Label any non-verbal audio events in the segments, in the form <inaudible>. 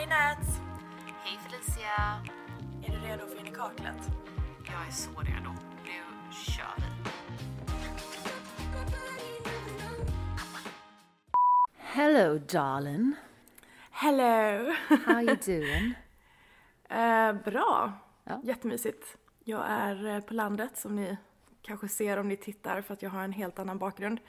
Hej Nat! Hej Felicia! Är du redo för in i kaklet? Jag är så redo. Nu kör vi. Hello, darling. Hello! How you <laughs> doing? Eh, bra. Ja. Jättemysigt. Jag är eh, på landet som ni kanske ser om ni tittar för att jag har en helt annan bakgrund.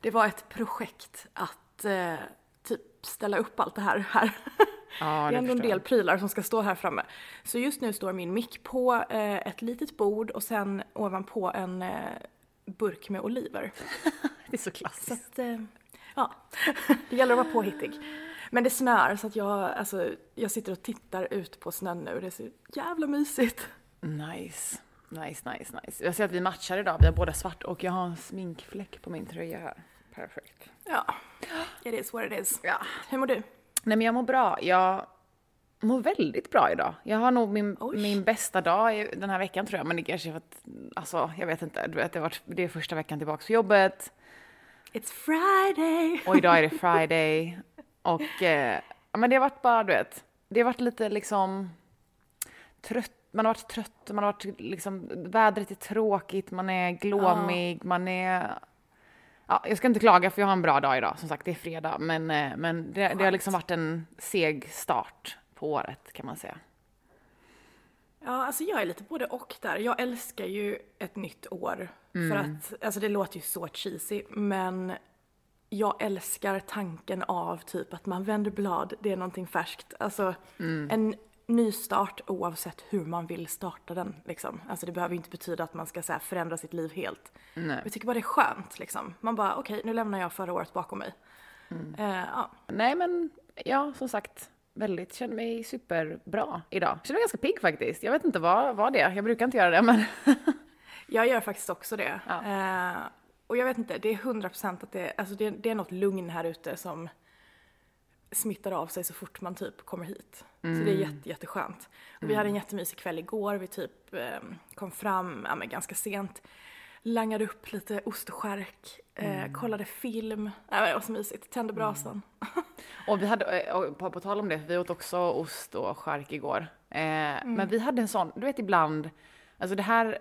Det var ett projekt att eh, typ ställa upp allt det här här. <laughs> Ja, det är ändå en del prylar som ska stå här framme. Så just nu står min mick på eh, ett litet bord och sen ovanpå en eh, burk med oliver. <laughs> Det är så Så klassiskt. att, eh, ja, det gäller att vara påhittig. Men det snör så att jag, alltså, jag sitter och tittar ut på snön nu. Det är så jävla mysigt. Nice. Nice, nice, nice. Jag ser att vi matchar idag. Vi har båda svart och jag har en sminkfläck på min tröja här. Perfekt. Ja, it is what it is. Ja. Hur mår du? Nej men jag mår bra. Jag mår väldigt bra idag. Jag har nog min, Oj. min bästa dag den här veckan tror jag. Men det kanske är för att, alltså jag vet inte. Du vet, det, varit, det är första veckan tillbaka på jobbet. It's Friday! Och idag är det <laughs> Friday. Och eh, men det har varit bara, du vet, det har varit lite liksom trött. Man har varit trött, man har varit liksom, vädret är tråkigt, man är glåmig, man är... Ja, jag ska inte klaga för jag har en bra dag idag, som sagt det är fredag. Men, eh, men det, det har liksom varit en seg start på året kan man säga. Ja, alltså jag är lite både och där. Jag älskar ju ett nytt år. För att, alltså det låter ju så cheesy, men jag älskar tanken av typ att man vänder blad, det är någonting färskt. Alltså en ny start oavsett hur man vill starta den liksom. Alltså det behöver inte betyda att man ska så här, förändra sitt liv helt. Nej. Jag tycker bara det är skönt liksom. Man bara okej, nu lämnar jag förra året bakom mig. Eh, ja. Nej men, ja som sagt, väldigt, känner mig superbra idag. Känner mig ganska pigg faktiskt. Jag vet inte vad, vad det är, jag brukar inte göra det men <laughs> Jag gör faktiskt också det. Ja. Eh, och jag vet inte, det är 100% att det, alltså det, det är något lugn här ute som smittar av sig så fort man typ kommer hit. Så det är jätte, jätteskönt. Och vi hade en jättemysig kväll igår, vi typ eh, kom fram ja, men ganska sent, langade upp lite ost och skärk, eh, kollade film, ja, men det var så mysigt, tände brasan. <laughs> Och vi hade, eh, och på, på tal om det, vi åt också ost och skärk igår. Eh, Men vi hade en sån, du vet ibland, alltså det här,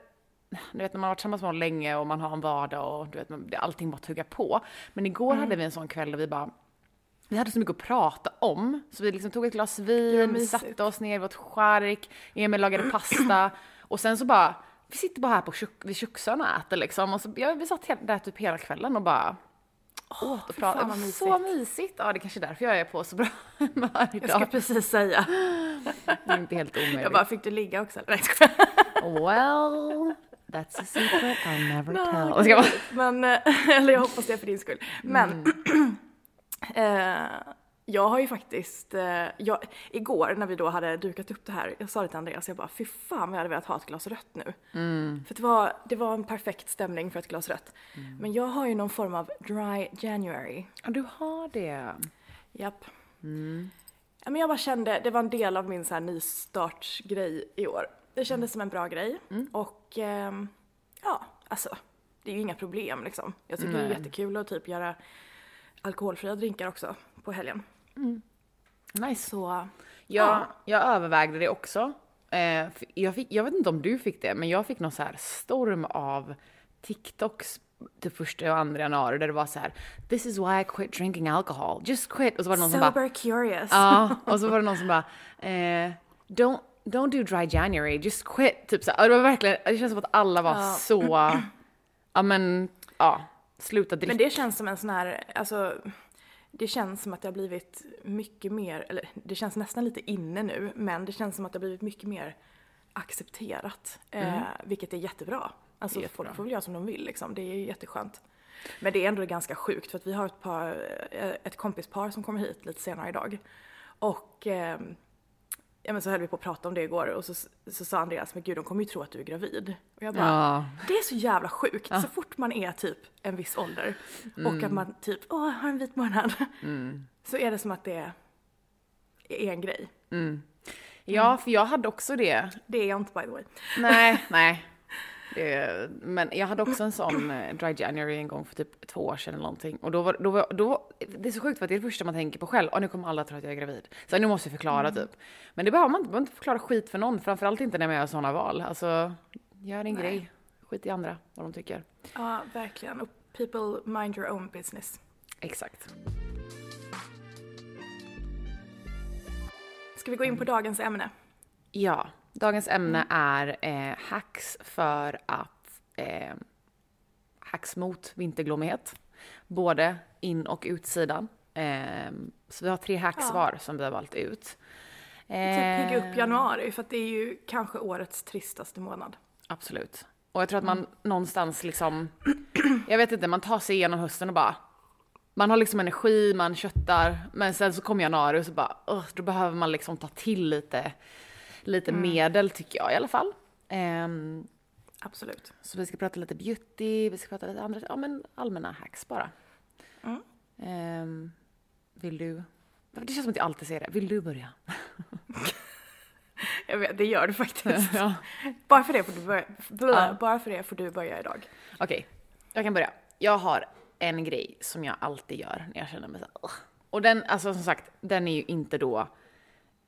du vet när man har varit tillsammans med någon länge och man har en vardag och du vet, allting bara tuggar på. Men igår hade vi en sån kväll där vi bara, vi hade så mycket att prata om, så vi liksom tog ett glas vin, satte oss ner, vi åt skärk, Emil lagade pasta och sen så bara, vi sitter bara här på kök, vid köksön och äter liksom. Och så, ja, vi satt där typ hela kvällen och bara åt och pratade. Det var. Så mysigt! Ja, det är kanske är därför jag är på så bra humör <laughs> Jag idag. ska precis säga. Det är inte helt omöjligt. Jag bara, fick du ligga också? Jag skojar. Well, that's a secret I'll never Nej, tell. Jag Men, eh, <laughs> eller jag hoppas det för din skull. Men, Mm. <clears throat> eh, jag har ju faktiskt, eh, jag, igår när vi då hade dukat upp det här, jag sa det till Andreas, jag bara fy fan vad jag hade velat ha ett glas rött nu. Mm. För det var, det var en perfekt stämning för ett glas rött. Men jag har ju någon form av dry January. ja, du har det. Japp. Mm. Ja, men jag bara kände, det var en del av min så här nystartsgrej i år. Det kändes som en bra grej. Mm. Och ehm, ja, alltså det är ju inga problem liksom. Jag tycker det är jättekul att typ göra alkoholfria drinkar också på helgen. Nice. Så Jag, Ja. jag övervägde det också. Eh, jag, fick, jag vet inte om du fick det, men jag fick någon så här storm av TikToks till första och andra januari där det var så här This is why I quit drinking alcohol, just quit. Och så var det någon som bara sober curious. Ja, <laughs> och så var det någon som bara eh, don't, don't do dry January, just quit. Typ så här. Och Det var verkligen, det känns som att alla var Ja. så, ja men, ja, sluta dricka. Men det känns som en sån här, alltså det känns som att det har blivit mycket mer, eller det känns nästan lite inne nu, men det känns som att det har blivit mycket mer accepterat. Eh, vilket är jättebra. Alltså Mm. Jättebra. folk får väl göra som de vill liksom, det är ju jätteskönt. Men det är ändå ganska sjukt för att vi har ett, par, eh, ett kompispar som kommer hit lite senare idag. Och ehm, ja, men så höll vi på att prata om det igår och så, så sa Andreas, men gud de kommer ju tro att du är gravid. Och jag bara, Ja, det är så jävla sjukt. Så fort man är typ en viss ålder och att man typ, åh, har en vit månad. Så är det som att det är en grej. ja, för jag hade också det. Det är jag inte by the way. Nej, <laughs> nej. Det, men jag hade också en sån eh, dry January en gång för typ två år sedan eller någonting. Och då var, då var, då, det är så sjukt för att det är det första man tänker på själv. Och nu kommer alla tro att jag är gravid. Så nu måste jag förklara Mm. typ. Men det behöver man inte, man behöver inte förklara skit för någon. Framförallt inte när man gör sådana val. Alltså, gör din Nej. grej. Skit i andra, vad de tycker. Ja, verkligen. Och people mind your own business. Exakt. Ska vi gå in på dagens ämne? Ja, dagens ämne Mm. är eh, hacks för att eh, hacks mot vinterglomighet. Både in och utsidan. Eh, så vi har tre hacks Ja. var som vi har valt ut. Typ pigga Eh, upp januari, för att det är ju kanske årets tristaste månad. Absolut. Och jag tror att man Mm. någonstans liksom, jag vet inte, man tar sig igenom hösten och bara, man har liksom energi, man köttar, men sen så kommer januari och så bara, uh, då behöver man liksom ta till lite, lite Mm. medel tycker jag i alla fall. Ehm, Absolut. så vi ska prata lite beauty, vi ska prata lite andra, ja men allmänna hacks bara. Mm. Ehm, vill du? Det känns som att jag alltid säger det. Vill du börja? <laughs> Jag vet, det gör du faktiskt. <laughs> ja. Bara för det får du börja, Ja. bara för det får du börja idag. Okej, jag kan börja. Jag har en grej som jag alltid gör när jag känner mig så här. Och den, alltså som sagt, den är ju inte då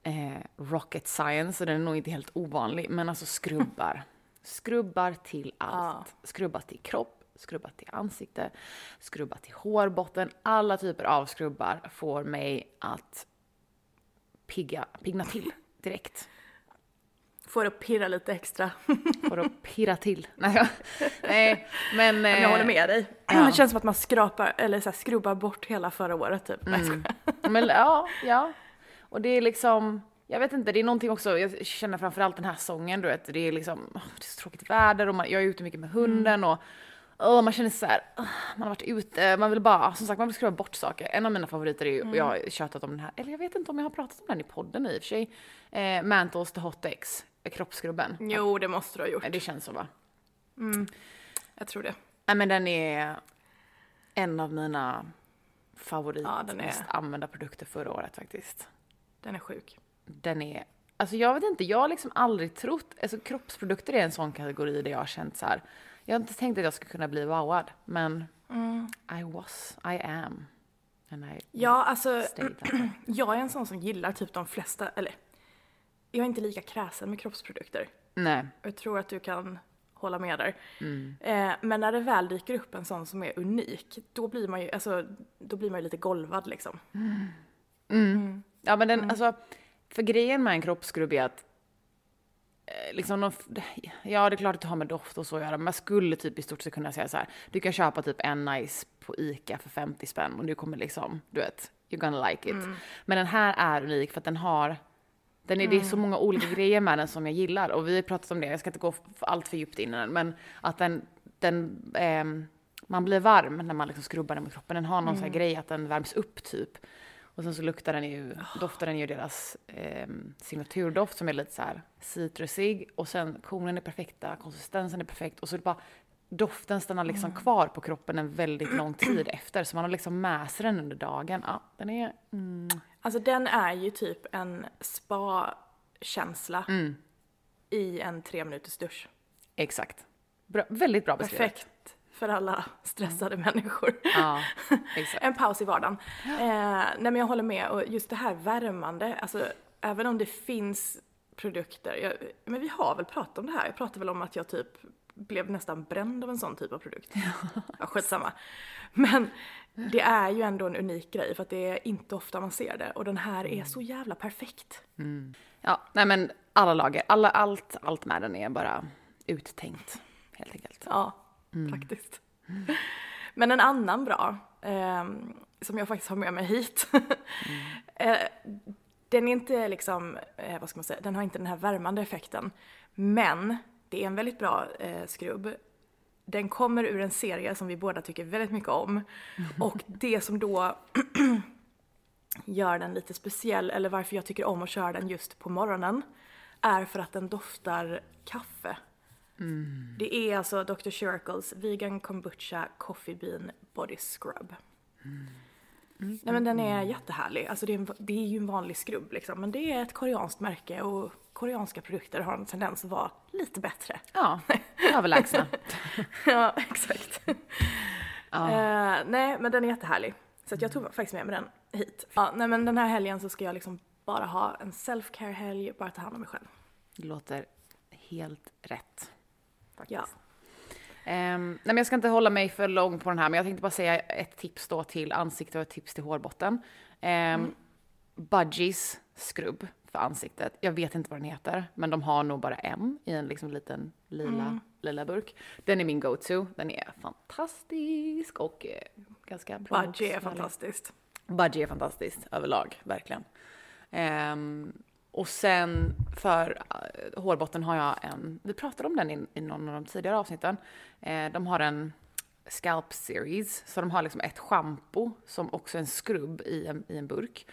eh, rocket science och den är nog inte helt ovanlig, men alltså skrubbar. <laughs> skrubbar till allt. Skrubbar till kropp, skrubbar till ansikte, skrubbar till hårbotten. Alla typer av skrubbar får mig att pigga, pigna till direkt. Får att pirra lite extra. <laughs> Får att pirra till. <laughs> Nej, nej men... Men jag håller eh, med dig. ja. Det känns som att man skrapar, eller så här, skrubbar bort hela förra året typ. Mm. Men ja, ja. Och det är liksom, jag vet inte, det är någonting också, jag känner framförallt den här sången, du vet, det är liksom, åh, det är så tråkigt väder och man, jag är ute mycket med hunden och åh, man känner så här, åh, man har varit ute, man vill bara, som sagt, man vill skruva bort saker. En av mina favoriter är ju, och jag har tjatat om den här, eller jag vet inte om jag har pratat om den i podden i och för sig, eh, Mantles The Hot X, eh, kroppsskrubben. Jo, det måste du ha gjort. Det känns så va? Jag tror det. Nej men den är en av mina favorit, Ja, mest använda produkter förra året faktiskt. Den är sjuk. den är, alltså jag vet inte, jag har liksom aldrig trott, alltså kroppsprodukter är en sån kategori där jag har känt så här, jag har inte tänkt att jag skulle kunna bli wowad, men I was, I am. And I Ja, alltså <clears throat> jag är en sån som gillar typ de flesta, eller jag är inte lika kräsen med kroppsprodukter. Nej, Jag tror att du kan hålla med där. Mm. Eh, men när det väl dyker upp en sån som är unik, då blir man ju, alltså, då blir man ju lite golvad liksom. Ja men den, Mm. alltså, för grejen med en kroppsskrubb är att eh, Liksom de, ja, det är klart att det har med doft och så att göra, men man skulle typ i stort sett kunna säga så här. Du kan köpa typ en nice på ICA för 50 spänn och du kommer liksom, du vet, you're gonna like it. Men den här är unik för att den har, den är, det är så många olika grejer med den som jag gillar och vi har pratat om det, jag ska inte gå allt för djupt in i den, men att den, den ehm, man blir varm när man liksom skrubbar den mot kroppen. Den har någon sån här grej att den värms upp typ. Och sen så luktar den ju, doftar den ju deras ehm, signaturdoft som är lite så här citrusig och sen konen är perfekta, konsistensen är perfekt och så är det bara doften stannar liksom kvar på kroppen en väldigt lång tid efter så man har liksom med sig den under dagen. Ja, den är, mm, Alltså den är ju typ en spa-känsla Mm. i en tre minuters dusch. exakt. Bra, väldigt bra beskrivet. Perfekt för alla stressade människor. Ja. <laughs> En paus i vardagen. Eh, nej men jag håller med och just det här värmande, alltså även om det finns produkter, jag, men vi har väl pratat om det här, jag pratade väl om att jag typ blev nästan bränd av en sån typ av produkt. Ja, skitsamma. Men det är ju ändå en unik grej för att det är inte ofta man ser det och den här är så jävla perfekt. Ja, nej men alla lager, alla, allt, allt med den är bara uttänkt helt enkelt. Ja, faktiskt. <laughs> Men en annan bra, ehm, som jag faktiskt har med mig hit. <laughs> eh, den är inte liksom, eh, vad ska man säga, den har inte den här värmande effekten. Men det är en väldigt bra eh, skrubb. Den kommer ur en serie som vi båda tycker väldigt mycket om. <laughs> Och det som då <clears throat> gör den lite speciell, eller varför jag tycker om att köra den just på morgonen, är för att den doftar kaffe. Det är alltså Dr. Shirkles Vegan Kombucha Coffee Bean Body Scrub. Nej men den är jättehärlig. Alltså det är, en, det är ju en vanlig skrubb liksom. Men det är ett koreanskt märke och koreanska produkter har en tendens att vara lite bättre. Ja, överlägsna. <laughs> ja, exakt. Eh, nej, men den är jättehärlig. Så jag tog faktiskt med mig den hit. Ja, nej men den här helgen så ska jag liksom bara ha en self-care-helg, bara ta hand om mig själv. Det låter helt rätt. Ja. Ehm, nej men jag ska inte hålla mig för lång på den här, men jag tänkte bara säga ett tips då till ansikte och ett tips till hårbotten. Um, Budgies skrubb för ansiktet. Jag vet inte vad den heter, men de har nog bara en i en liksom liten lila, lila burk. Den är min go-to. Den är fantastisk och eh, ganska bra. Budgie är fantastiskt. Budgie är fantastiskt överlag, verkligen. Ehm, och sen för uh, hårbotten har jag en, vi pratade om den i, i någon av de tidigare avsnitten. Eh, de har en scalp series, så de har liksom ett schampo som också är en skrubb i en, i en burk.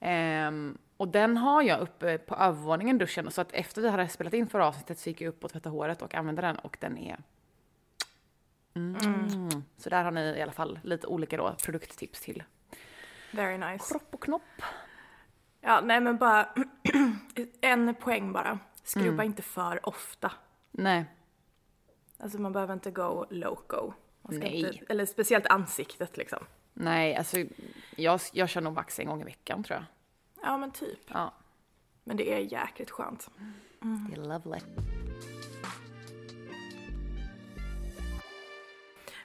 Ehm, och den har jag uppe på övervåningen duschen, så att efter vi hade spelat in förra avsnittet så gick jag upp och tvättade håret och använde den och den är mm. Så där har ni i alla fall lite olika då produkttips till Very nice. kropp och knopp. Ja, nej men bara <clears throat> en poäng bara. Skrubba inte för ofta. Nej. Alltså man behöver inte go loco. Nej. Inte, eller speciellt ansiktet liksom. Nej, alltså jag, jag kör nog vax en gång i veckan tror jag. Ja men typ. Ja, Men det är jäkligt skönt. det är lovely.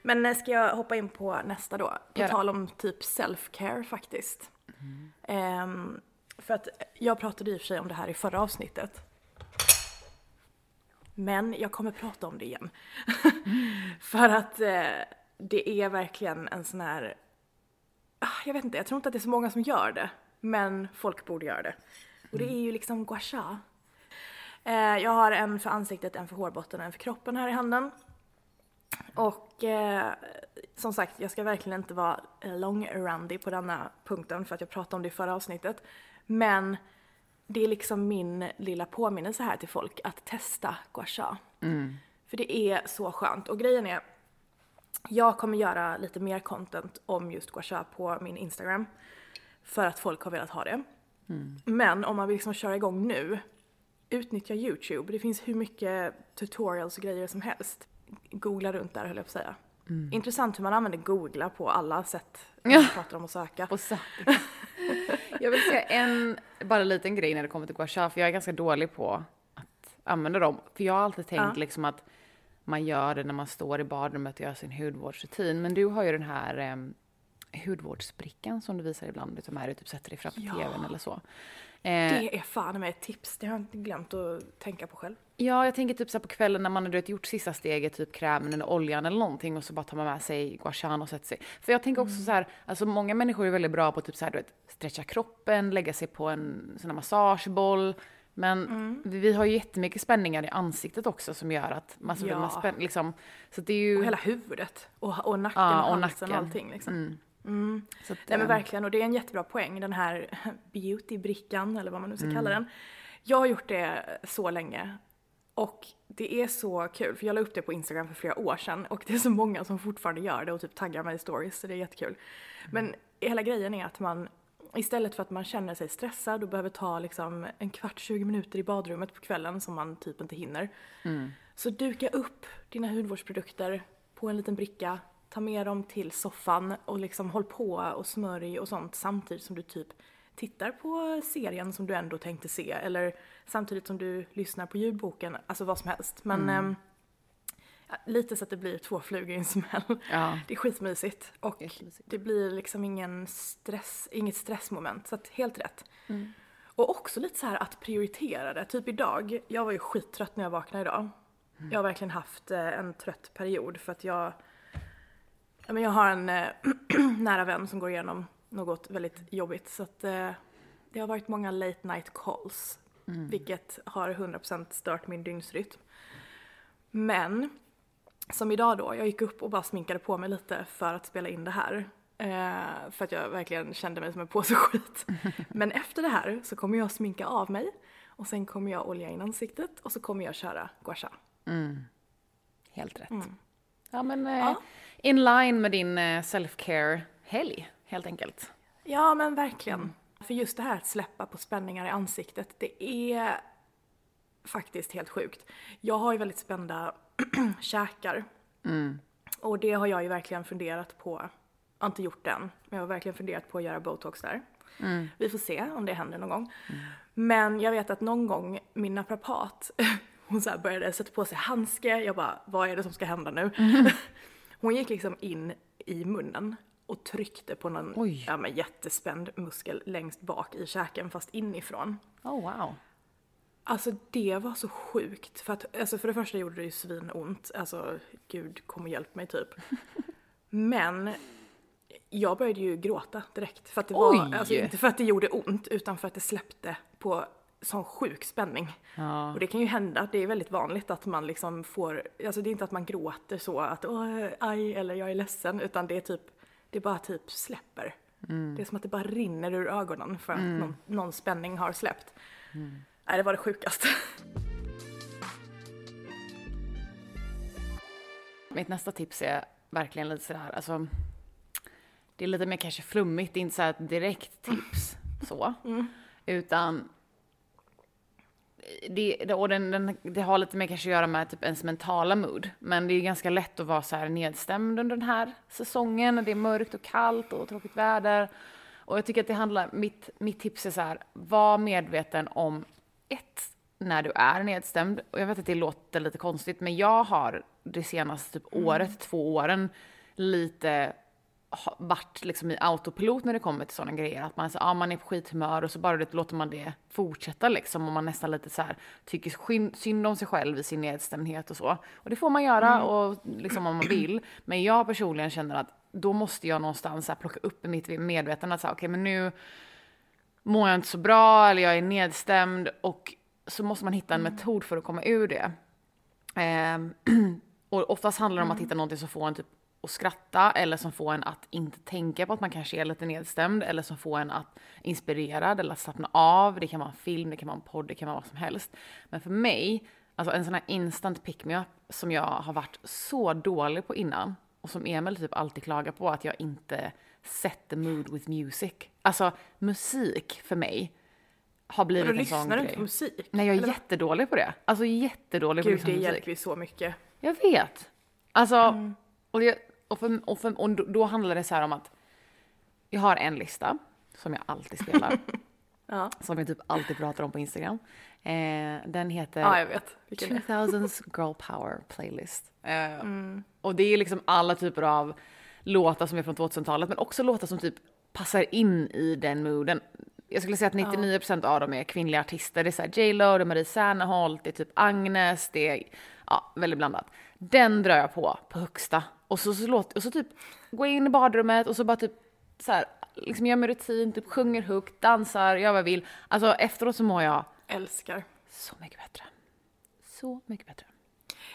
Men eh, ska jag hoppa in på nästa då? På Gör tal om typ self-care faktiskt. Ehm, för att jag pratade i och för sig om det här i förra avsnittet. Men jag kommer prata om det igen. <laughs> för att eh, det är verkligen en sån här... Ah, jag vet inte, jag tror inte att det är så många som gör det. Men folk borde göra det. Och det är ju liksom gua sha. Eh, jag har en för ansiktet, en för hårbotten och en för kroppen här i handen. Och eh, som sagt, jag ska verkligen inte vara eh, long-randy på denna punkten för att jag pratade om det i förra avsnittet. Men det är liksom min lilla påminnelse här till folk att testa gua sha. För det är så skönt. Och grejen är, jag kommer göra lite mer content om just gua sha på min Instagram. För att folk har velat ha det. Men om man vill liksom köra igång nu, utnyttja YouTube. Det finns hur mycket tutorials och grejer som helst. Googla runt där höll jag på att säga. Intressant hur man använder googla på alla sätt man pratar om att söka. Och så. <laughs> jag vill säga en, bara en liten grej när det kommer till gua sha, för jag är ganska dålig på att använda dem. För jag har alltid tänkt Ja. liksom att man gör det när man står i badrummet och gör sin hudvårdsrutin. Men du har ju den här um, hudvårdsbrickan som du visar ibland, som är du typ sätter dig framför Ja. tvn eller så. Eh, Det är fan med ett tips, det har jag inte glömt att tänka på själv. Ja, jag tänker typ så på kvällen när man har gjort sista steget, typ krämen eller oljan eller någonting och så bara tar man med sig gua shan och sätter sig. För jag tänker också så här, alltså många människor är väldigt bra på typ så här, du vet, stretcha kroppen, lägga sig på en sån här massageboll. Men vi, vi har ju jättemycket spänningar i ansiktet också som gör att man, alltså, Ja. man spänn, liksom, så det är ju... Och hela huvudet. Och, och nacken Ja, och och halsen och allting liksom. Mm. Mm. så att, Nej men eh, verkligen, och det är en jättebra poäng, den här <laughs> beautybrickan eller vad man nu ska Mm. kalla den. Jag har gjort det så länge. Och det är så kul, för jag la upp det på Instagram för flera år sedan och det är så många som fortfarande gör det och typ taggar mig i stories, så det är jättekul. Men hela grejen är att man istället för att man känner sig stressad och behöver ta liksom en kvart, 20 minuter i badrummet på kvällen som man typ inte hinner. Så duka upp dina hudvårdsprodukter på en liten bricka, ta med dem till soffan och liksom håll på och smörj och sånt samtidigt som du typ tittar på serien som du ändå tänkte se eller samtidigt som du lyssnar på ljudboken, alltså vad som helst. Men ehm, ja, lite så att det blir två flugor i en smäll. Ja. Det är skitmysigt och Jättemysigt. det blir liksom ingen stress, inget stressmoment, så att helt rätt. Och också lite så här att prioritera det. Typ idag, jag var ju skittrött när jag vaknade idag. Jag har verkligen haft eh, en trött period för att jag, jag har en eh, <clears throat> nära vän som går igenom något väldigt jobbigt så att eh, det har varit många late night calls. Vilket har 100% stört min dygnsrytm. Men som idag då, jag gick upp och bara sminkade på mig lite för att spela in det här. Eh, för att jag verkligen kände mig som en påse skit. <laughs> Men efter det här så kommer jag sminka av mig och sen kommer jag olja in ansiktet och så kommer jag köra gua sha. Helt rätt. Ja, men eh, Ja. in line med din eh, self-care-helg, helt enkelt. Ja men verkligen. För just det här att släppa på spänningar i ansiktet, det är faktiskt helt sjukt. Jag har ju väldigt spända <clears throat> käkar. Och det har jag ju verkligen funderat på. Jag har inte gjort det än, men jag har verkligen funderat på att göra botox där. Vi får se om det händer någon gång. Men jag vet att någon gång min naprapat, <laughs> hon så började sätta på sig handske. Jag bara, vad är det som ska hända nu? <laughs> Hon gick liksom in i munnen och tryckte på någon Oj. ja, men jättespänd muskel längst bak i käken fast inifrån. Oh wow. Alltså det var så sjukt. För att alltså för det första gjorde det ju svinont. Alltså gud kom och hjälp mig typ. <laughs> Men jag började ju gråta direkt. För att det var, alltså inte för att det gjorde ont utan för att det släppte på sån sjuk spänning. Ja. Och det kan ju hända, det är väldigt vanligt att man liksom får, alltså det är inte att man gråter så att åh, aj eller jag är ledsen utan det är typ, det bara typ släpper. Det är som att det bara rinner ur ögonen för att någon, någon spänning har släppt. Nej, det var det sjukaste. <laughs> Mitt nästa tips är verkligen lite sådär, alltså det är lite mer kanske flummigt, det är inte så här ett direkt tips så, utan det, och den, den, det har lite mer kanske att göra med typ ens mentala mood. Men det är ganska lätt att vara så här nedstämd under den här säsongen. när Det är mörkt och kallt och tråkigt väder. Och jag tycker att det handlar, mitt, mitt tips är så här, var medveten om ett, när du är nedstämd. Och jag vet att det låter lite konstigt, men jag har det senaste typ året, två åren, lite varit liksom i autopilot när det kommer till sådana grejer. Att man, så, ja, man är på skithumör och så bara det, låter man det fortsätta liksom. Och man nästan lite så här, tycker synd om sig själv i sin nedstämdhet och så. Och det får man göra och liksom om man vill. Men jag personligen känner att då måste jag någonstans så här, plocka upp i mitt medvetande att säga okej men nu mår jag inte så bra eller jag är nedstämd och så måste man hitta en metod för att komma ur det. Ehm, <clears throat> och oftast handlar det om att hitta någonting som får en typ att skratta eller som får en att inte tänka på att man kanske är lite nedstämd eller som får en att inspirerad eller att slappna av. Det kan vara en film, det kan vara en podd, det kan vara vad som helst. Men för mig, alltså en sån här instant pick me up som jag har varit så dålig på innan och som Emil typ alltid klagar på att jag inte set the mood with music. Alltså musik för mig har blivit en sån lyssnar du inte grej. på musik? Nej, jag är eller jättedålig på det. Alltså jättedålig på att Gud, lyssna det musik. hjälper ju så mycket. Jag vet. Alltså, Mm. och, det, och, för, och, för, och då- handlar det så här om att jag har en lista som jag alltid spelar. <laughs> Ja. Som jag typ alltid pratar om på Instagram. Eh, den heter Ja, jag vet. Vilken det är. 2000s Girl Power Playlist. Eh, Mm. Och det är liksom alla typer av låtar som är från 2000-talet men också låtar som typ passar in i den mooden. Jag skulle säga att 99% av dem är kvinnliga artister. Det är såhär J Lo, det är Marie Serneholt, det är typ Agnes, det är ja, väldigt blandat. Den drar jag på på högsta. Och så, så, låt, och så typ går jag in i badrummet och så bara typ så här, liksom gör min rutin, typ sjunger högt, dansar, gör vad jag vill. Alltså efteråt så mår jag Älskar. så mycket bättre. Så mycket bättre.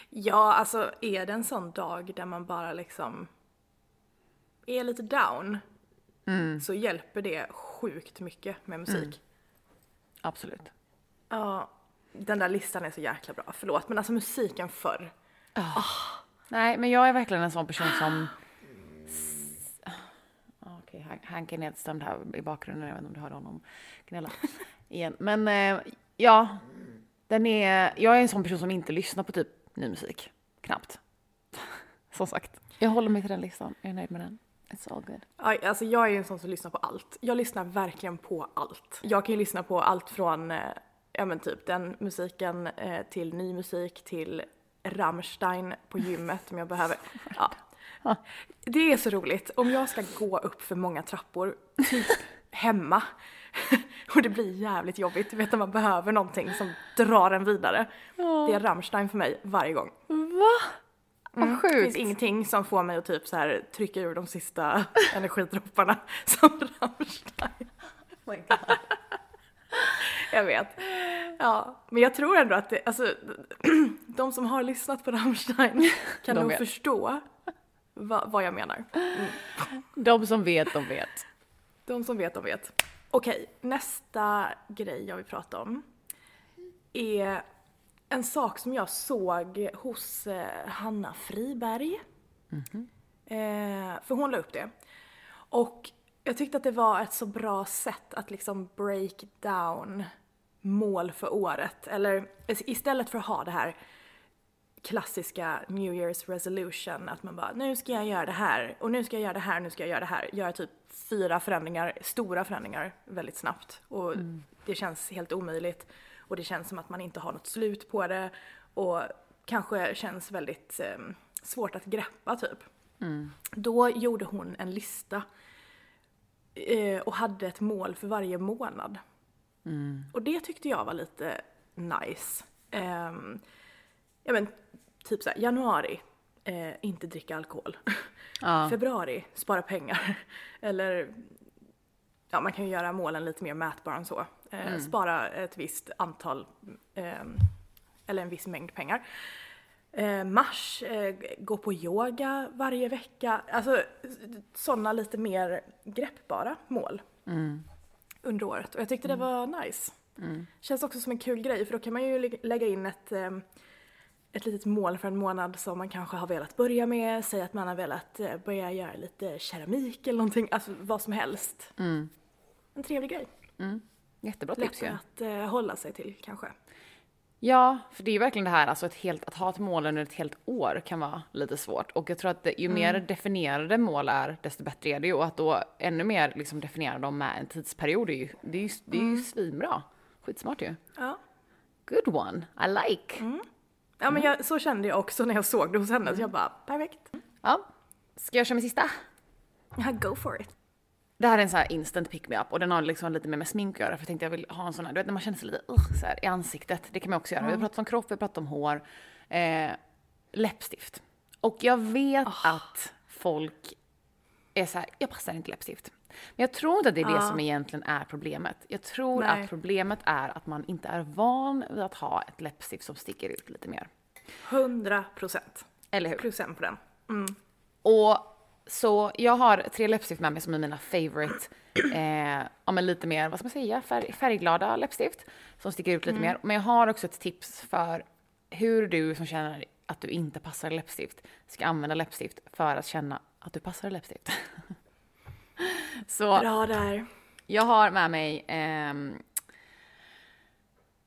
Ja, alltså är det en sån dag där man bara liksom är lite down så hjälper det sjukt mycket med musik. Absolut. Ja, den där listan är så jäkla bra. Förlåt, men alltså musiken förr. Nej, men jag är verkligen en sån person som... Ah, Okej, Han- Hank är nedstämd här i bakgrunden. Jag vet inte om du hörde honom gnälla igen. Men eh, ja, den är... Jag är en sån person som inte lyssnar på typ ny musik. Knappt. <laughs> Som sagt. Jag håller mig till den listan. Jag är nöjd med den. It's all good. Alltså jag är ju en sån som lyssnar på allt. Jag lyssnar verkligen på allt. Jag kan ju lyssna på allt från, eh, ja men typ den musiken eh, till ny musik till Rammstein på gymmet om jag behöver. <laughs> Ja. Det är så roligt. Om jag ska gå upp för många trappor, typ <laughs> hemma, <laughs> och det blir jävligt jobbigt, du vet när man behöver någonting som drar en vidare. Det är Rammstein för mig varje gång. Va? Vad Det sjukt. finns ingenting som får mig att typ så här trycka ur de sista energidropparna som Rammstein. Oh my God. <laughs> Jag vet. Ja, men jag tror ändå att det, alltså, <clears throat> de som har lyssnat på Rammstein <laughs> kan De nog vet. förstå vad, vad jag menar. <laughs> De som vet, de vet. De som vet, de vet. Okej, nästa grej jag vill prata om är en sak som jag såg hos eh, Hanna Friberg. Eh, för hon la upp det. Och jag tyckte att det var ett så bra sätt att liksom break down mål för året. Eller istället för att ha det här klassiska New Year's resolution, att man bara nu ska jag göra det här och nu ska jag göra det här, nu ska jag göra det här. Göra typ fyra förändringar, stora förändringar väldigt snabbt. Och det känns helt omöjligt. Och det känns som att man inte har något slut på det. Och kanske känns väldigt eh, svårt att greppa typ. Då gjorde hon en lista eh, och hade ett mål för varje månad. Och det tyckte jag var lite nice. Ehm, ja men typ såhär, januari, eh, inte dricka alkohol. Ja. <laughs> Februari, spara pengar. <laughs> Eller, ja man kan ju göra målen lite mer mätbara än så. Eh, Spara ett visst antal, ehm, eller en viss mängd pengar. Eh, mars, eh, gå på yoga varje vecka. Alltså sådana lite mer greppbara mål under året. Och jag tyckte det var nice. Känns också som en kul grej för då kan man ju lä- lägga in ett, ehm, ett litet mål för en månad som man kanske har velat börja med. Säg att man har velat eh, börja göra lite keramik eller någonting, alltså vad som helst. En trevlig grej. Jättebra tips. Lätt att eh, hålla sig till kanske. Ja, för det är ju verkligen det här, alltså ett helt, att ha ett mål under ett helt år kan vara lite svårt. Och jag tror att det, ju mer definierade mål är, desto bättre är det ju. Och att då ännu mer liksom definiera dem med en tidsperiod är ju, det är ju, det är ju svinbra. Skitsmart ju. Ja. Good one, I like. Ja men jag, så kände jag också när jag såg det hos henne, så jag bara perfekt. Ja, ska jag köra min sista? Ja, go for it. Det här är en sån här instant pick me up och den har liksom lite mer med smink att göra för jag tänkte jag vill ha en sån här, du vet när man känner sig lite uh, så här, i ansiktet. Det kan man också göra. Vi har pratat om kropp, vi har pratat om hår. Eh, läppstift. Och jag vet att folk är så här, jag passar inte läppstift. Men jag tror inte att det är det som egentligen är problemet. Jag tror Nej. att problemet är att man inte är van vid att ha ett läppstift som sticker ut lite mer. 100 procent. Eller hur? Plus en på den. Och så jag har tre läppstift med mig som är mina favorite, eh, ja men lite mer, vad ska man säga, färg, färgglada läppstift som sticker ut lite mer. Men jag har också ett tips för hur du som känner att du inte passar läppstift ska använda läppstift för att känna att du passar läppstift. <laughs> så Bra där. jag har med mig ehm,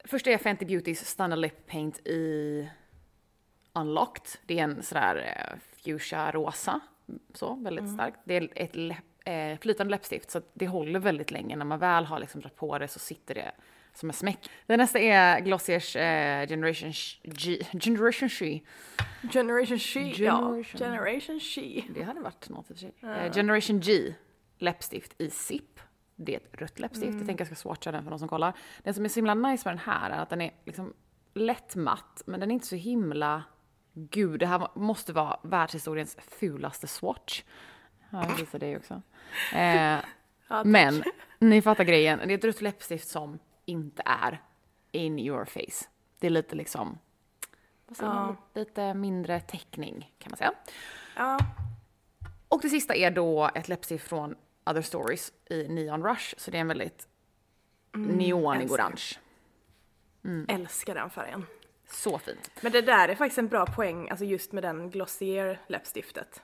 Först är Fenty Beautys Stunner Lip Paint i Unlocked. Det är en sådär eh, fuchsia rosa, så väldigt starkt. Det är ett läpp, eh, flytande läppstift så det håller väldigt länge. När man väl har liksom dragit på det så sitter det som en smäck. Den nästa är Glossiers eh, Generation G, Generation She. Generation She, Generation. ja. Generation She. Det hade varit något i och för sig. Eh, Generation G läppstift i Zip. Det är ett rött läppstift. Jag tänker jag ska swatcha den för de som kollar. Den som är så himla nice med den här är att den är liksom lätt matt, men den är inte så himla... Gud, det här måste vara världshistoriens fulaste swatch. Ja, jag visar det också. Eh, <laughs> men ni fattar grejen. Det är ett rött läppstift som inte är in your face. Det är lite liksom, vad säger man, lite mindre täckning kan man säga. Ja. Och det sista är då ett läppstift från Other Stories i Neon Rush. Så det är en väldigt neonig älskar. orange. Älskar den färgen. Så fint. Men det där är faktiskt en bra poäng, alltså just med den Glossier läppstiftet.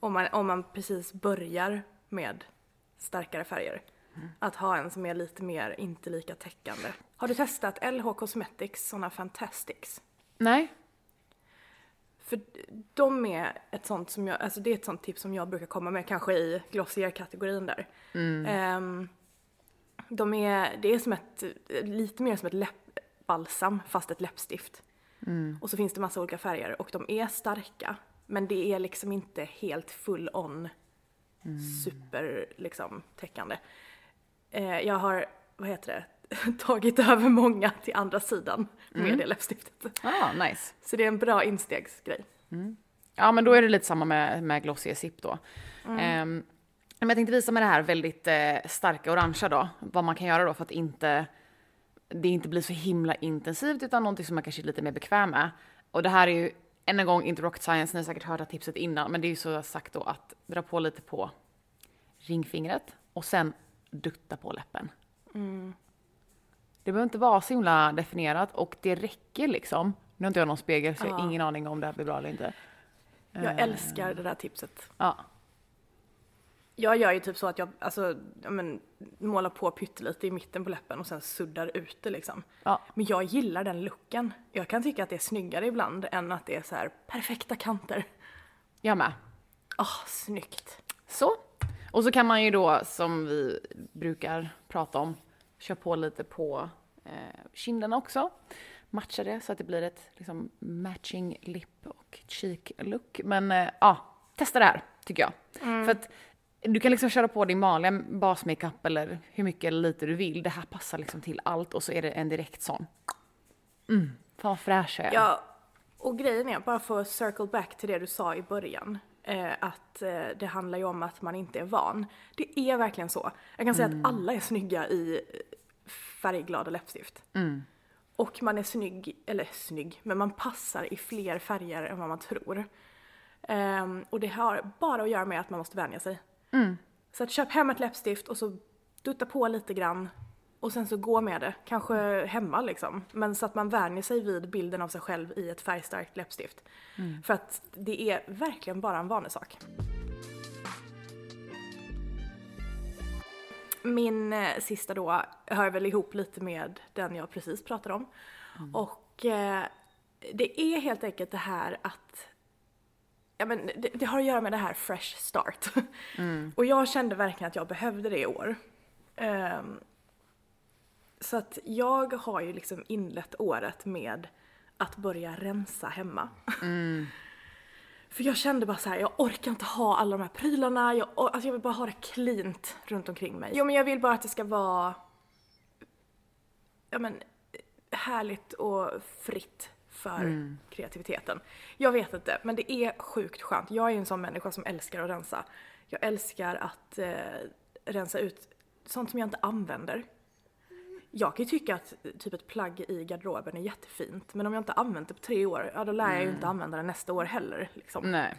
Om, man, om man precis börjar med starkare färger. Att ha en som är lite mer inte lika täckande. Har du testat LH Cosmetics såna Fantastics? Nej? För de är ett sånt som jag, alltså det är ett sånt tips som jag brukar komma med kanske i Glossier-kategorin där. Ehm, de är, det är som ett, lite mer som ett läppbalsam fast ett läppstift. Och så finns det massa olika färger och de är starka. Men det är liksom inte helt full on super liksom täckande. Eh, jag har, vad heter det, <laughs> tagit över många till andra sidan med det läppstiftet. Ah, nice. Så det är en bra instegsgrej. Ja, men då är det lite samma med, med Glossier Zip då. Ehm, men jag tänkte visa med det här väldigt eh, starka orangea då, vad man kan göra då för att inte det inte blir så himla intensivt utan någonting som man kanske är lite mer bekväm med. Och det här är ju än en gång inte rocket science, ni har säkert hört det tipset innan, men det är ju så sagt då att dra på lite på ringfingret och sen dutta på läppen. Det behöver inte vara så himla definierat och det räcker liksom. Nu har inte jag någon spegel så jag har ingen aning om det här blir bra eller inte. Jag älskar det där tipset. Ja. Jag gör ju typ så att jag alltså, ja, men, målar på pyttelite i mitten på läppen och sen suddar ut det liksom. Ja. Men jag gillar den looken. Jag kan tycka att det är snyggare ibland än att det är så här perfekta kanter. Jag med. Åh, snyggt. Så. Och så kan man ju då, som vi brukar prata om, köra på lite på eh, kinderna också. Matcha det så att det blir ett liksom, matching lip och cheek look. Men eh, ja, testa det här tycker jag. För att du kan liksom köra på din vanliga basmakeup eller hur mycket eller lite du vill. Det här passar liksom till allt och så är det en direkt sån. Mm, fan fräsch jag är. Ja, och grejen är, bara för att circle back till det du sa i början, eh, att eh, det handlar ju om att man inte är van. Det är verkligen så. Jag kan säga att alla är snygga i eh, färgglada läppstift. Och man är snygg, eller snygg, men man passar i fler färger än vad man tror. Ehm, och det har bara att göra med att man måste vänja sig. Så att köp hem ett läppstift och så dutta på lite grann och sen så gå med det, kanske hemma liksom. Men så att man vänjer sig vid bilden av sig själv i ett färgstarkt läppstift. För att det är verkligen bara en vanesak. Min eh, sista då hör väl ihop lite med den jag precis pratade om. Och eh, det är helt enkelt det här att Ja, men det, det har att göra med det här fresh start. <laughs> Och jag kände verkligen att jag behövde det i år. Ehm, så att jag har ju liksom inlett året med att börja rensa hemma. <laughs> För jag kände bara så här, jag orkar inte ha alla de här prylarna, jag, alltså jag vill bara ha det cleant runt omkring mig. Jo men jag vill bara att det ska vara ja, men, härligt och fritt för kreativiteten. Jag vet inte, men det är sjukt skönt. Jag är ju en sån människa som älskar att rensa. Jag älskar att eh, rensa ut sånt som jag inte använder. Jag kan ju tycka att eh, typ ett plagg i garderoben är jättefint, men om jag inte använt det på tre år, ja då lär jag ju inte använda det nästa år heller. Liksom. Nej.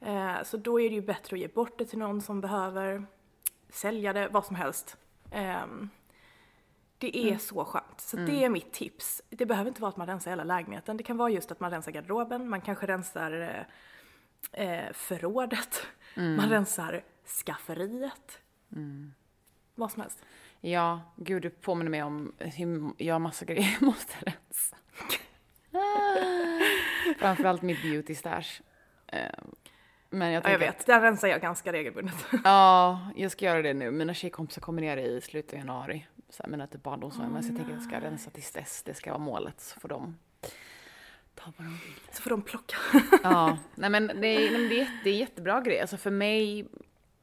Eh, så då är det ju bättre att ge bort det till någon som behöver, sälja det, vad som helst. Ehm, det är så skönt. Så det är mitt tips. Det behöver inte vara att man rensar hela lägenheten. Det kan vara just att man rensar garderoben, man kanske rensar eh, eh, förrådet, man rensar skafferiet. Vad som helst. Ja, gud du påminner mig om hur jag har massa grejer <laughs> jag måste rensa. Framförallt mitt beauty stash. Eh, Men jag Ja, jag vet, den rensar jag ganska regelbundet. Ja, jag ska göra det nu. Mina tjejkompisar kommer ner i slutet av januari. Så här, mina typ barndomsvänner. så jag tänker att jag ska rensa tills dess. Det ska vara målet. Så får de ta vad de vill. Så får de plocka. <laughs> Ja, nej men det är, det är, det är en jättebra grej. Alltså för mig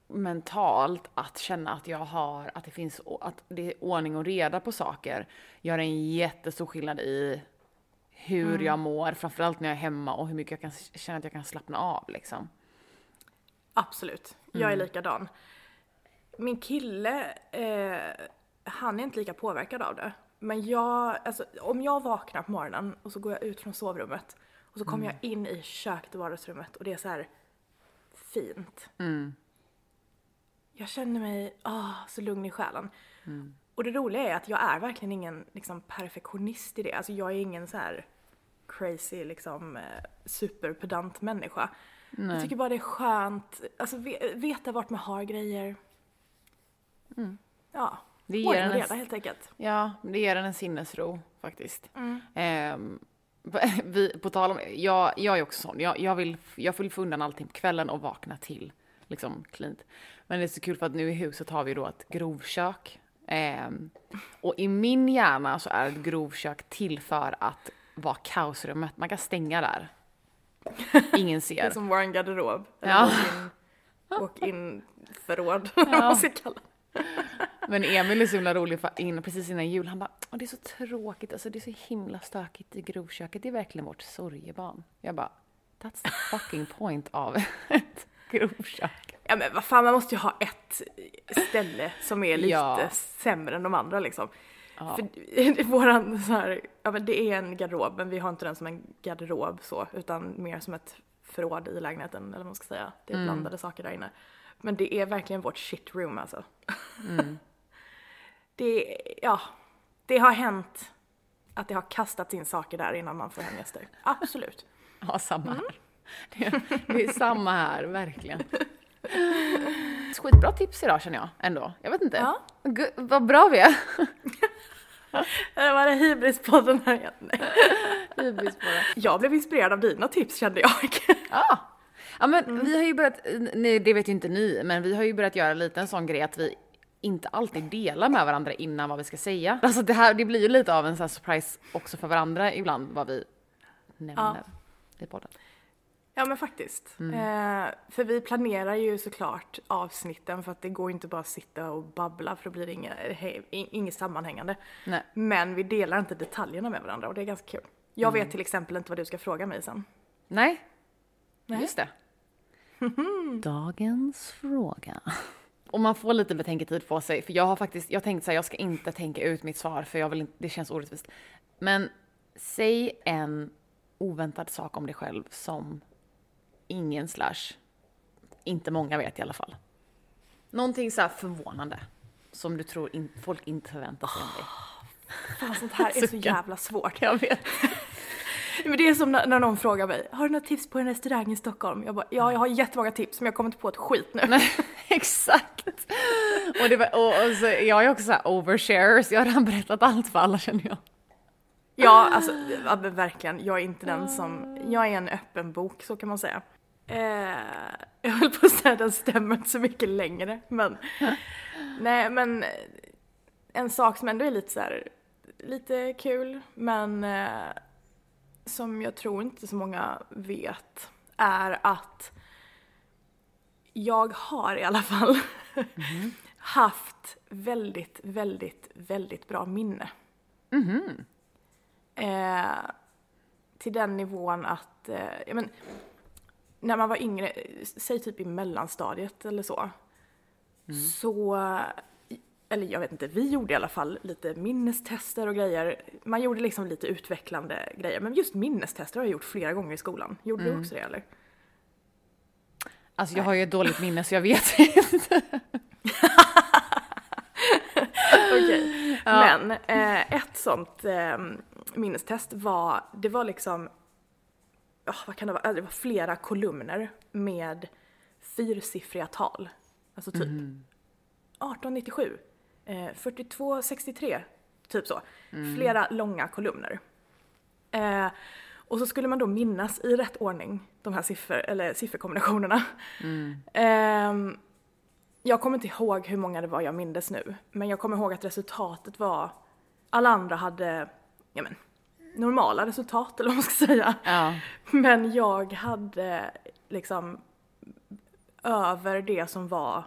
mentalt att känna att jag har, att det finns, att det är ordning och reda på saker gör en jättestor skillnad i hur jag mår, framförallt när jag är hemma och hur mycket jag kan känna att jag kan slappna av liksom. Absolut, jag är likadan. Min kille, eh, han är inte lika påverkad av det. Men jag, alltså om jag vaknar på morgonen och så går jag ut från sovrummet och så kommer jag in i köket och vardagsrummet och det är så här fint. Jag känner mig ah, så lugn i själen. Och det roliga är att jag är verkligen ingen liksom, perfektionist i det. Alltså jag är ingen så här crazy liksom eh, superpedant människa. Jag tycker bara det är skönt, alltså ve- veta vart man har grejer. Ja, Det ger ordning en och reda helt enkelt. Ja, det ger en en sinnesro faktiskt. Mm. Ehm, <laughs> vi, på tal om, jag, jag är också sån, jag, jag, vill, jag vill få undan allting på kvällen och vakna till liksom cleant. Men det är så kul för att nu i huset har vi då ett grovkök. Ehm, och i min hjärna så är ett grovkök till för att vara kaosrummet. Man kan stänga där. Ingen <laughs> Det är ser. som vår garderob. Ja. walk-in- Walk-in förråd, <laughs> vad man ska kalla det. Men Emil är så himla rolig för in, precis innan jul. Han bara, Åh, det är så tråkigt, alltså det är så himla stökigt i grovköket. Det är verkligen vårt sorgebarn. Jag bara, that's the fucking point av ett grovkök. Ja men vad fan, man måste ju ha ett ställe som är lite Ja. sämre än de andra liksom. För <laughs> våran så här, ja men det är en garderob men vi har inte den som en garderob så utan mer som ett förråd i lägenheten eller vad man ska säga. Det är Mm. blandade saker där inne. Men det är verkligen vårt shit room alltså. Mm. <laughs> det, ja, det har hänt att det har kastats in saker där innan man får hem gäster. Absolut. <laughs> Ja, samma här. Det, är- det är samma här, verkligen. <laughs> skitbra tips idag känner jag ändå. Jag vet inte. Ja. Gu- vad bra vi är. Det var det hybrispodden här igen. Nej. Hybris på det. Jag blev inspirerad av dina tips kände jag. Ja. Ja men vi har ju börjat, nej, det vet ju inte ni, men vi har ju börjat göra lite en sån grej att vi inte alltid delar med varandra innan vad vi ska säga. Alltså det här, det blir ju lite av en sån här surprise också för varandra ibland vad vi nämner i podden. Ja men faktiskt. Eh, för vi planerar ju såklart avsnitten för att det går inte bara att sitta och babbla för då blir det inga, he, in- inget sammanhängande. Nej. Men vi delar inte detaljerna med varandra och det är ganska kul. Jag vet till exempel inte vad du ska fråga mig sen. Nej, Nej. just det. Dagens fråga. Och man får lite betänketid på sig, för jag har faktiskt, jag tänkte så här, jag ska inte tänka ut mitt svar för jag vill inte, det känns orättvist. Men säg en oväntad sak om dig själv som ingen slash inte många vet i alla fall. Någonting så här förvånande som du tror in, folk inte förväntar sig om dig. Fan sånt här är så jävla svårt. Jag vet. Men det är som när, när någon frågar mig, har du några tips på en restaurang i Stockholm? Jag bara, ja jag har jättemånga tips men jag kommer inte på ett skit nu. Nej, <laughs> exakt. Och, var, och, och så, jag är också så här overshare, så jag har redan berättat allt för alla känner jag. Ja, alltså ja, verkligen. Jag är inte den som, jag är en öppen bok så kan man säga. Eh, jag höll på att säga den stämmer inte så mycket längre men <laughs> nej men en sak som ändå är lite så här, lite kul men eh, som jag tror inte så många vet är att jag har i alla fall <laughs> haft väldigt, väldigt, väldigt bra minne. Eh, till den nivån att, eh, ja men, när man var yngre, säg typ i mellanstadiet eller så, så, eller jag vet inte, vi gjorde i alla fall lite minnestester och grejer. Man gjorde liksom lite utvecklande grejer, men just minnestester har jag gjort flera gånger i skolan. Gjorde du också det eller? Alltså jag har ju ett dåligt minne så jag vet <laughs> inte. Okej. Men eh, ett sånt eh, minnestest var, det var liksom, ja vad kan det vara, det var flera kolumner med fyrsiffriga tal. Alltså typ 1897, eh, 4263, typ så. Flera långa kolumner. Eh, och så skulle man då minnas i rätt ordning de här siffror, eller sifferkombinationerna. Ehm, jag kommer inte ihåg hur många det var jag mindes nu, men jag kommer ihåg att resultatet var, alla andra hade, ja men, normala resultat eller vad man ska säga. Ja. Men jag hade liksom över det som var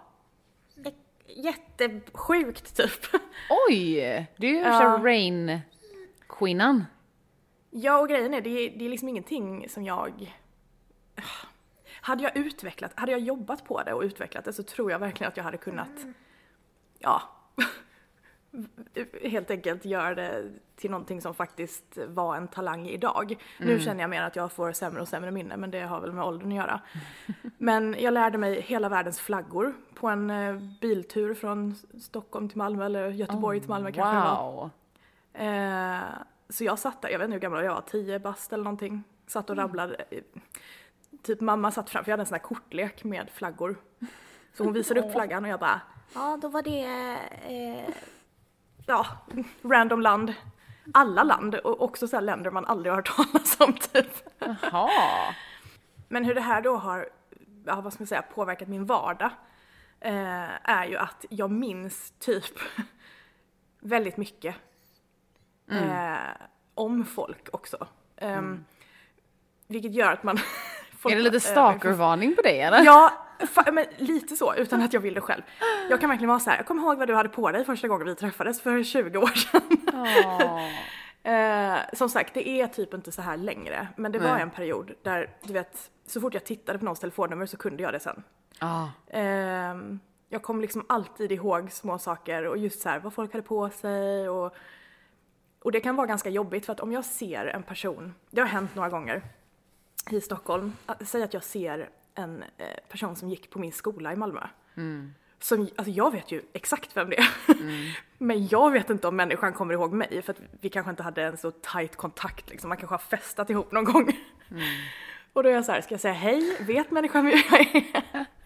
jättesjukt typ. Oj! Du är ju Ja. ja. rain kvinnan. Ja och grejen är, det är, det är liksom ingenting som jag... Hade jag utvecklat, hade jag jobbat på det och utvecklat det så tror jag verkligen att jag hade kunnat, ja, <laughs> helt enkelt göra det till någonting som faktiskt var en talang idag. Nu känner jag mer att jag får sämre och sämre minne, men det har väl med åldern att göra. Men jag lärde mig hela världens flaggor på en eh, biltur från Stockholm till Malmö, eller Göteborg till Malmö kanske det var. Wow. Eh, så jag satt där, jag vet inte hur gammal jag var, 10 bast eller någonting. Satt och rabblade. eh, Typ mamma satt framför, jag hade en sån här kortlek med flaggor. Så hon visade upp flaggan och jag bara, ja då var det, eh, ja, random land. Alla land och också så här länder man aldrig har hört talas om typ. Jaha. Men hur det här då har, ja, vad ska man säga, påverkat min vardag eh, är ju att jag minns typ <laughs> väldigt mycket eh, om folk också. Ehm, Vilket gör att man... <laughs> Är det lite eh, stalkervarning på dig eller? Ja, men lite så utan att jag vill det själv. Jag kan verkligen vara så här. jag kommer ihåg vad du hade på dig första gången vi träffades för 20 år sedan. Åh. <laughs> Eh, som sagt, det är typ inte så här längre. Men det var Nej. en period där, du vet, så fort jag tittade på någons telefonnummer så kunde jag det sen. Ja. Ehm, jag kom liksom alltid ihåg små saker och just så här vad folk hade på sig och, och det kan vara ganska jobbigt för att om jag ser en person, det har hänt några gånger i Stockholm, säg att jag ser en eh, person som gick på min skola i Malmö. Som, alltså jag vet ju exakt vem det är. <laughs> Men jag vet inte om människan kommer ihåg mig för att vi kanske inte hade en så tight kontakt liksom. Man kanske har festat ihop någon gång. Och då är jag så här, ska jag säga hej? Vet människan vem jag är? <laughs>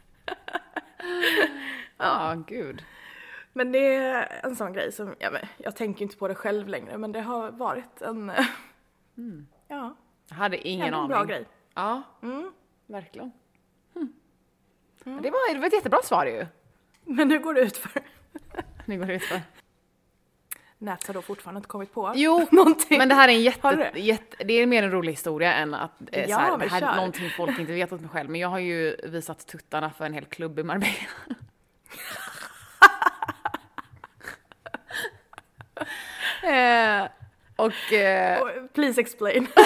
Ja, gud. Men det är en sån grej som, ja, jag tänker inte på det själv längre men det har varit en, <laughs> ja, Jag hade ingen en aning. bra grej. Ja, Mm. verkligen. Men Det, var, det var ett jättebra svar ju. Men nu går det ut för Nu går det ut för. Nats har då fortfarande inte kommit på <laughs> Jo, någonting. men det här är en jätte, det? jätte, det är mer en rolig historia än att eh, Ja, så här, men det här är någonting folk inte vet om mig själv. Men jag har ju visat tuttarna för en hel klubb i Marbella. <laughs> eh, och eh, Please explain. <laughs>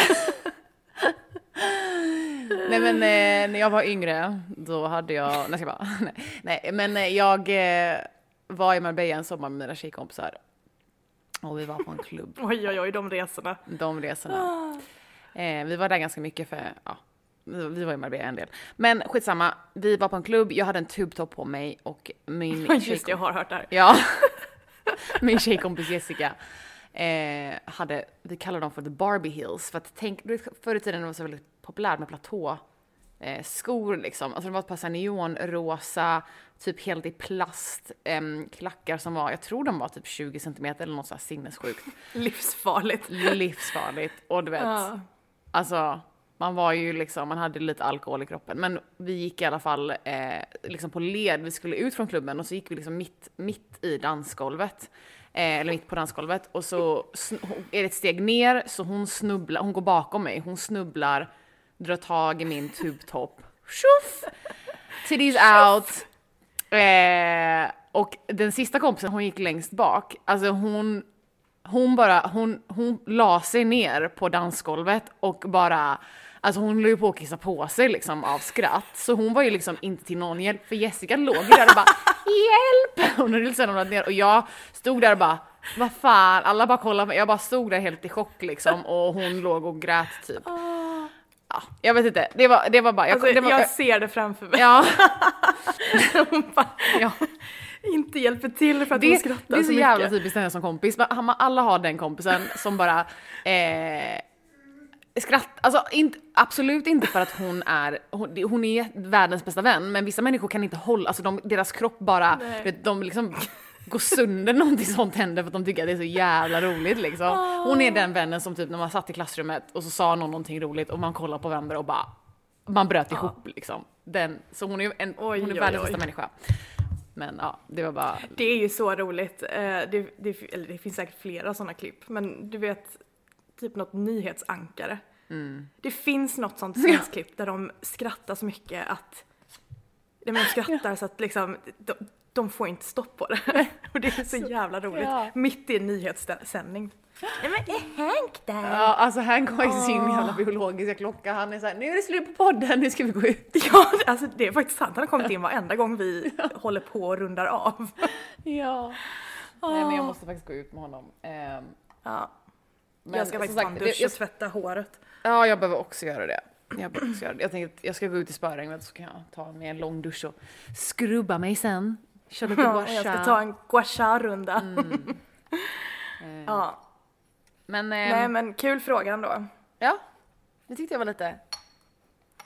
nej men eh, när jag var yngre då hade jag, nej, jag bara, nej, nej men eh, jag eh, var i Marbella en sommar med mina tjejkompisar. Och vi var på en klubb. <laughs> oj oj oj, de resorna. de resorna. Eh, vi var där ganska mycket för, ja, vi var i Marbella en del. Men skitsamma, vi var på en klubb, jag hade en tubtopp på mig och min <laughs> Just det, jag tjejkompis, har hört det här. ja, <laughs> min tjejkompis Jessica eh, hade, vi kallar dem för the Barbie Hills, för att tänk, förr i tiden var det så väldigt populärt med platå eh, skor liksom. Alltså det var ett par så här neonrosa, typ helt i plast, em, klackar som var, jag tror de var typ 20 centimeter eller något så här sinnessjukt. <laughs> Livsfarligt. Livsfarligt. Och du vet, Ja. alltså man var ju liksom, man hade lite alkohol i kroppen. Men vi gick i alla fall eh, liksom på led, vi skulle ut från klubben och så gick vi liksom mitt, mitt i dansgolvet. Eh, eller mitt på dansgolvet och så är det ett steg ner så hon snubblar, hon går bakom mig, hon snubblar, drar tag i min tubtopp. Tjoff! Titties out! Eh, och den sista kompisen, hon gick längst bak. Alltså hon, hon bara, hon, hon la sig ner på dansgolvet och bara, alltså hon höll ju på att kissa på sig liksom av skratt. Så hon var ju liksom inte till någon hjälp, för Jessica låg ju där och bara hjälp! Hon hade liksom ramlat ner och jag stod där och bara vad fan, alla bara kollade mig. Jag bara stod där helt i chock liksom och hon låg och grät typ. Ja, jag vet inte, det var, det var bara, jag, Alltså, det var, jag ser det framför mig. ja, <laughs> Hon bara ja. inte hjälper till för att det, hon skrattar det är så, så jävla mycket. typiskt henne som kompis. Alla har den kompisen som bara eh, skratt, alltså inte, absolut inte för att hon är, hon, hon är världens bästa vän, men vissa människor kan inte hålla, alltså de, deras kropp bara, Nej. de liksom går sönder någonting sånt händer för att de tycker att det är så jävla roligt liksom. Hon är den vännen som typ när man satt i klassrummet och så sa någon någonting roligt och man kollar på varandra och bara, man bröt ihop liksom. Den, så hon är, en, Oj, hon är världens bästa människa. Men ja, det var bara Det är ju så roligt. Eh, Det, det, eller det finns säkert flera sådana klipp, men du vet, typ något nyhetsankare. Mm. Det finns något sånt svenskt klipp där de skrattar så mycket att de skrattar så att liksom, de, de får inte stopp på det. <laughs> Och det är så jävla roligt. ja. Mitt i en nyhetssändning. Nej men är Hank där? Ja, alltså han har ju sin jävla biologiska klocka. Han är såhär, nu är det slut på podden, nu ska vi gå ut. <laughs> Ja, alltså det är faktiskt sant. Han har kommit in varenda gång vi <laughs> håller på och rundar av. Ja. Nej men jag måste faktiskt gå ut med honom. Ehm, Ja, men jag ska faktiskt sagt, ta en dusch och jag- tvätta håret. Ja, jag behöver också göra det. Jag behöver också göra det. Jag tänkte att jag ska gå ut i spöregnet så kan jag ta mig en lång dusch och skrubba mig sen. Köra lite <laughs> Ja, gua och jag ska ta en gua sha-runda. <laughs> Eh, Ja, Men, nej ehm, men kul fråga ändå. ja, det tyckte jag var lite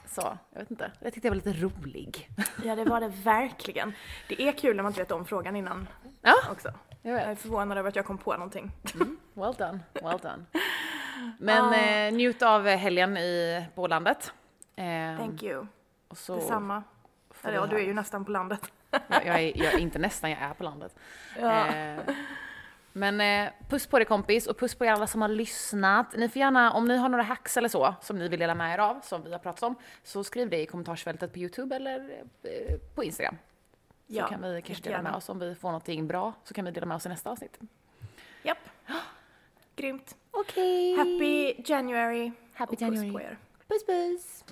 så, jag vet inte. Jag tyckte jag var lite rolig. Ja det var det verkligen. Det är kul när man inte vet om frågan innan Ja, också. jag Jag är förvånad över att jag kom på någonting. Well done, well done. <laughs> Men eh, njut av helgen i på landet. Ehm, Thank you. och så Detsamma. Eller ja, du är ju nästan på landet. Jag, jag, är, jag är inte nästan, jag är på landet. Ja. Eh, men eh, puss på dig kompis och puss på er alla som har lyssnat. Ni får gärna, om ni har några hacks eller så som ni vill dela med er av, som vi har pratat om, så skriv det i kommentarsfältet på Youtube eller eh, på Instagram. Så Ja, kan vi kanske dela jättegärna. med oss om vi får någonting bra, så kan vi dela med oss i nästa avsnitt. Japp. <gasps> Grymt. Okej. Happy January. Happy och January. Puss på er. Puss puss.